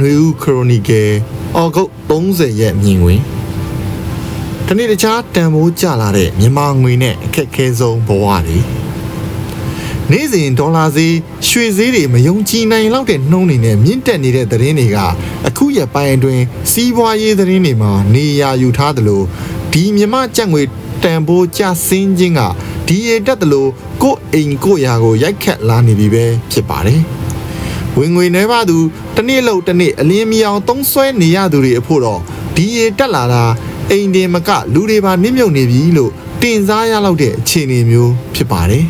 နွေဦးခရိုနီကယ်အော်ဂုတ်30ရက်မြင်ဝင်တနေ့တခြားတန်ဖိုးကြလာတဲ့မြန်မာငွေနဲ့အခက်အခဲဆုံးဘဝတွေနေ့စဉ်ဒေါ်လာဈေးရွှေဈေးတွေမယုံကြည်နိုင်လောက်တဲ့နှုန်းတွေနဲ့မြင့်တက်နေတဲ့သတင်းတွေကအခုရက်ပိုင်းအတွင်းစီးပွားရေးသတင်းတွေမှာနေရာယူထားသလိုဒီမြမကြက်ငွေတန်ဖိုးကျဆင်းခြင်းကဒီရတက်သလိုကိုယ့်အိမ်ကိုယ့်ယာကိုရိုက်ခတ်လာနေပြီပဲဖြစ်ပါတယ် ဝင်ငွေနှဲပါသူတစ်နေ့လောက်တစ်နေ့အလင်းမြောင်သုံးဆွဲနေရသူတွေအဖို့တော့ဒီရတက်လာတာအိမ်တင်မကလူတွေပါနစ်မြုပ်နေပြီလို့တင်စားရလောက်တဲ့အခြေအနေမျိုးဖြစ်ပါတယ်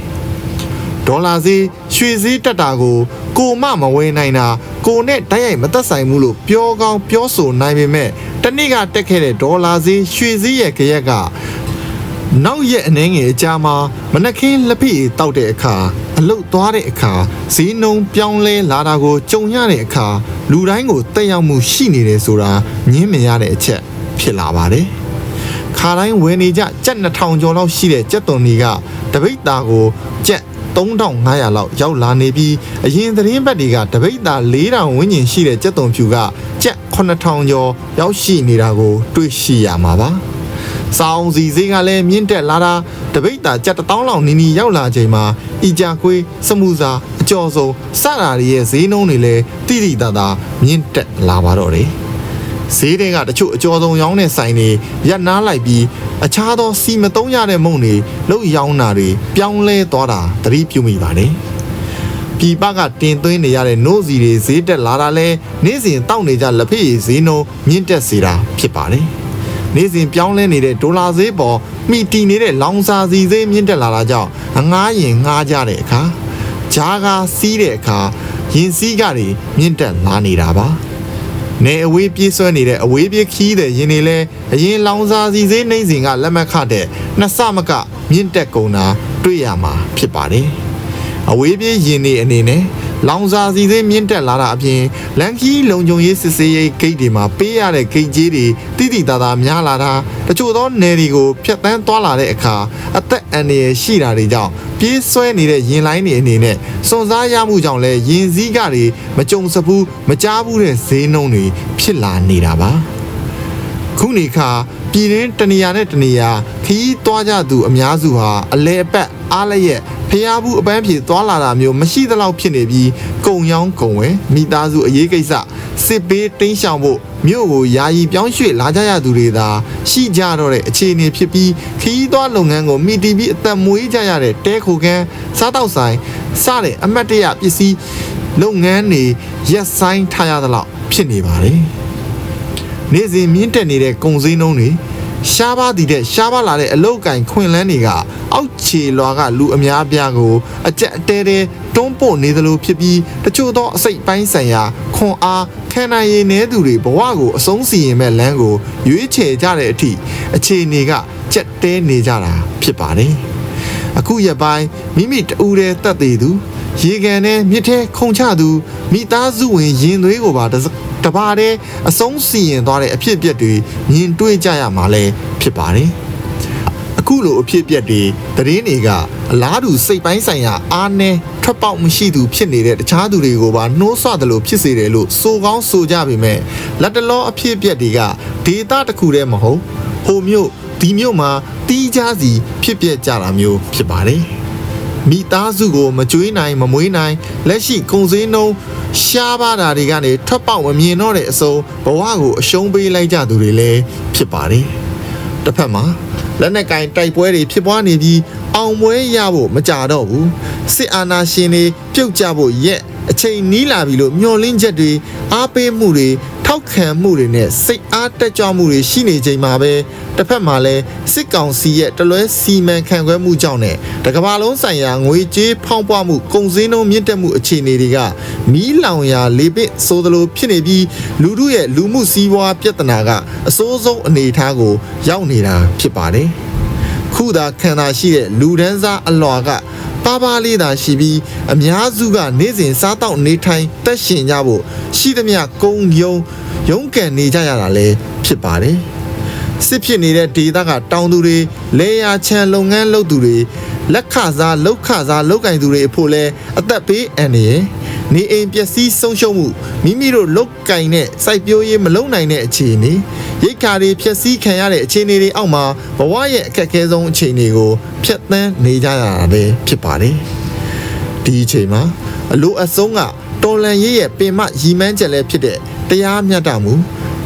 ဒေါ်လာဈေးရွှေဈေးတက်တာကိုကိုမမဝယ်နိုင်တာကိုနဲ့တိုက်ရိုက်မသက်ဆိုင်ဘူးလို့ပြောကောင်းပြောဆိုနိုင်ပေမဲ့တနေ့ကတက်ခဲ့တဲ့ဒေါ်လာဈေးရွှေဈေးရဲ့ကြရက်က နောက်ရက်အနေငယ်အကြာမှာမနက်ခင်းလက်ဖိတောက်တဲ့အခါအလုတ်သွားတဲ့အခါဈေးနှုန်းပြောင်းလဲလာတာကိုကြုံရတဲ့အခါလူတိုင်းကိုတက်ရောက်မှုရှိနေတယ်ဆိုတာညင်းမြင်ရတဲ့အချက်ဖြစ်လာပါတယ်ခါတိုင်းဝယ်နေကြကြက်2000ကျော်လောက်ရှိတဲ့ကြက်သွန်တွေကတပိတ်သားကိုကြက်3500လောက်ရောက်လာနေပြီးအရင်သတင်းဘက်တွေကတပိတ်သား4000ဝန်းကျင်ရှိတဲ့ကြက်သွန်ဖြူကကြက်9000ကျော်ရောက်ရှိနေတာကို တွေ့ရှိရမှာပါ။ စောင်းစီဈေးကလည်းမြင့်တက်လာတာတပိတ်သားကြက်1000လောက်နီးနီးရောက်လာချိန်မှာအီကြာခွေးစမှုစာအကျော်စုံစတာတွေရဲ့ဈေးနှုန်းတွေလည်းတိတိတသာမြင့်တက်လာပါတော့တယ်။ဈေးတွေကတချို့အကျော်ဆုံးရောင်းတဲ့ဆိုင်တွေရပ်နားလိုက်ပြီးအခြားသောစီမသုံးရတဲ့မုံတွေလှုပ်ရောင်းတာတွေပြောင်းလဲသွားတာသတိပြုမိပါတယ်။ပြည်ပကတင်သွင်းနေရတဲ့နို့စီတွေဈေးတက်လာတာလဲနေ့စဉ်တောက်နေကြလက်ဖက်ရည်ဈေးနှုန်းမြင့်တက်စေတာဖြစ်ပါတယ်။ နေ့စဉ်ပြောင်းလဲနေတဲ့ဒေါ်လာဈေးပေါ်မိတီနေတဲ့လောင်စာစီဈေးမြင့်တက်လာတာကြောင့်အငားရင်ငားကြတဲ့အခါဂျားကားစီးတဲ့အခါရင်စည်းကတွေမြင့်တက်လာနေတာပါ။နေအဝေးပြေးဆွဲနေတဲ့အဝေးပြေးခီးတဲ့ရင်တွေလဲအရင်လောင်စာစီစေးနှိမ့်စဉ်ကလက်မခတဲ့နှစ်ဆမကမြင့်တက်ကုန်တာတွေ့ရမှာဖြစ်ပါတယ်။ အဝေးပြေးရင်တွေအနေနဲ့လောင်စာစီစေးမြင့်တက်လာတာအပြင်လန်ခီလုံခြုံရေးစစ်ဆေးရေးဂိတ်တွေမှာပေးရတဲ့ဂိတ်ကြီးတွေတိတိတသာများလာတာတချို့သောနယ်တွေကိုဖျက်ဆီးသွားလာတဲ့အခါအသက်အန္တရာယ်ရှိတာတွေကြောင့်ပြေးဆွဲနေတဲ့ရင်လိုင်းတွေအနေနဲ့စွန့်စားရမှုကြောင့်လဲရင်စည်းကတွေမကြုံစဘူးမကြားဘူးတဲ့ဈေးနှုန်းတွေဖြစ်လာနေတာပါ ခုနေခါပြည်တွင်းတနေရာနဲ့တနေရာခီးသွားကြသူအများစုဟာအလဲအပတ်အားလည်းရဲ့ဖျားဘူးအပန်းဖြေသွားလာတာမျိုးမရှိသလောက်ဖြစ်နေပြီးကုံရောင်းကုံဝဲမိသားစုအရေးကိစ္စစစ်ပေးတင်းရှောင်ဖို့မြို့ကိုယာယီပြောင်းရွှေ့လာကြရသူတွေသာရှိကြတော့တဲ့အခြေအနေဖြစ်ပြီးခီးသွားလုပ်ငန်းကိုမိတီပြီးအသက်မွေးကြရတဲ့တဲခိုခန်းစားတောက်ဆိုင်စတဲ့အမတ်တရပစ္စည်းလုပ်ငန်းတွေရက်ဆိုင်ထားရသလောက်ဖြစ်နေပါတယ် နေ့စဉ်မြင့်တက်နေတဲ့ကုန်စည်နှုန်းတွေရှားပါးတည်တဲ့ရှားပါးလာတဲ့အလောက်ကင်ခွင်လန်းတွေကအောက်ခြေလွာကလူအများပြားကိုအကြက်အတဲတဲတွန်းပို့နေသလိုဖြစ်ပြီးတချို့သောအစိတ်ပိုင်းဆိုင်ရာခွန်အားခံနိုင်ရည်နေသူတွေဘဝကိုအဆုံးစီရင်မဲ့လမ်းကိုရွေးချယ်ကြတဲ့အထိအခြေအနေကကြက်တဲနေကြတာဖြစ်ပါတယ်အခုရက်ပိုင်းမိမိတူတဲ့တက်သေးသူ ရေကန်နဲ့မြစ်ထဲခုန်ချသူမိသားစုဝင်ရင်သွေးကိုပါတပါးတဲ့အဆုံးစီရင်သွားတဲ့အဖြစ်အပျက်တွေမြင်တွေ့ကြရမှာလဲဖြစ်ပါတယ်အခုလိုအဖြစ်အပျက်တွေသတင်းတွေကအလားတူစိတ်ပိုင်းဆိုင်ရာအားနည်းထွက်ပေါက်မရှိသူဖြစ်နေတဲ့တခြားသူတွေကိုပါနှိုးဆွတယ်လို့ဖြစ်စေတယ်လို့ဆိုကောင်းဆိုကြပေမဲ့လက်တလောအဖြစ်အပျက်တွေကဒေတာတစ်ခုတည်းမဟုတ်ဟိုမျိုးဒီမျိုးမှာတီးခြားစီဖြစ်ပျက်ကြတာမျိုးဖြစ်ပါတယ် မိသားစုကိုမကြွေးနိုင်မမွေးနိုင်လက်ရှိကုံစင်းနှုံးရှားပါတာတွေကနေထွက်ပေါက်မမြင်တော့တဲ့အစုံဘဝကိုအရှုံးပေးလိုက်ကြသူတွေလည်းဖြစ်ပါတယ်တစ်ဖက်မှာလက်နက်ကင်တိုက်ပွဲတွေဖြစ်ပွားနေပြီးအောင်ပွဲရဖို့မကြတော့ဘူးစစ်အာဏာရှင်တွေပြုတ်ကြဖို့ရက်အချိန်နီးလာပြီလို့မျှော်လင့်ချက်တွေအားပေးမှုတွေ ထောက်ခံမှုတွေနဲ့စိတ်အားတက်ကြွမှုတွေရှိနေချိန်မှာပဲတစ်ဖက်မှာလည်းစစ်ကောင်စီရဲ့တလွဲစီမံခန့်ခွဲမှုကြောင့်နဲ့တကမ္ဘာလုံးဆိုင်ရာငွေကြေးဖောင်းပွားမှုကုန်စည်နှုန်းမြင့်တက်မှုအခြေအနေတွေကမီးလောင်ရာလေပစ်ဆိုသလိုဖြစ်နေပြီးလူမှုရဲ့လူမှုစီးပွားပြဿနာကအစိုးဆုံးအနေအထားကို ရောက်နေတာဖြစ်ပါတယ်ခုသာခံတာရှိတဲ့လူဒန်းစားအလွာကပါပါလေးသာရှိပြီးအများစုက နေ့စဉ်စားတောက်နေထိုင်တက်ရှင်ကြဖို့ရှိသမျှကုံယုံ ရုန်းကန်နေကြရတာလည်းဖြစ်ပါတယ်စစ်ဖြစ်နေတဲ့ဒေသကတောင်သူတွေလေယာချံလုပ်ငန်းလုပ်သူတွေလက်ခစားလောက်ခစားလောက်ကင်သူတွေအဖို့လဲအသက်ပေးအန်နေရနေအိမ်ပျက်စီးဆုံးရှုံးမှုမိမိတို့လုတ်ကင်တဲ့စိုက်ပျိုးရေးမလုံနိုင်တဲ့အခြေအနေရိတ်ခါတွေဖျက်ဆီးခံရတဲ့အခြေအနေတွေအောက်မှာဘဝရဲ့အခက်အခဲဆုံးအခြေအနေကိုဖျက်ဆီးနေကြရတာလည်းဖြစ်ပါတယ်ဒီအချိန်မှာအလိုအဆုံးကတော်လန်ရေးရဲ့ပင်မရီမန်းချက်လည်းဖြစ်တဲ့ တရားမျှတမှု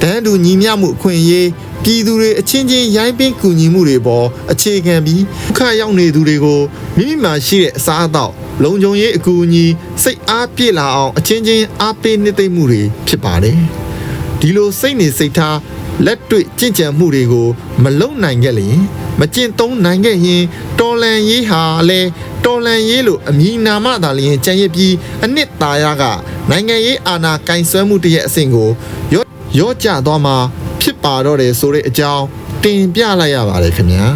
တန်းတူညီမျှမှုအခွင့်အရေးပြည်သူတွေအချင်းချင်းရိုင်းပင်းကူညီမှုတွေပေါ်အခြေခံပြီးခါရောက်နေသူတွေကိုမိမိမှာရှိတဲ့အစားအသောက်လုံခြုံရေးအကူအညီစိတ်အားပြည့်လာအောင်အချင်းချင်းအားပေးနှစ်သိမ့်မှုတွေဖြစ်ပါတယ်ဒီလိုစိတ်နေစိတ်ထားလက်တွေ့ကြင်ကြံမှုတွေကိုမလုံနိုင်ခဲ့လျင် မကျင့်သုံးနိုင်ခဲ့ရင်တော်လန်ရေးဟာလဲတော်လန်ရေးလို့အမည်နာမသာလျင်ကြံရစ်ပြီးအနှစ်သာရကနိုင်ငံရေးအာဏာကင်ဆွဲမှုတရဲ့အဆင့်ကိုရောရော့ကျသွားမှာဖြစ်ပါတော့တယ်ဆိုတဲ့အကြောင်းတင်ပြလိုက်ရပါတယ်ခင်ဗျာ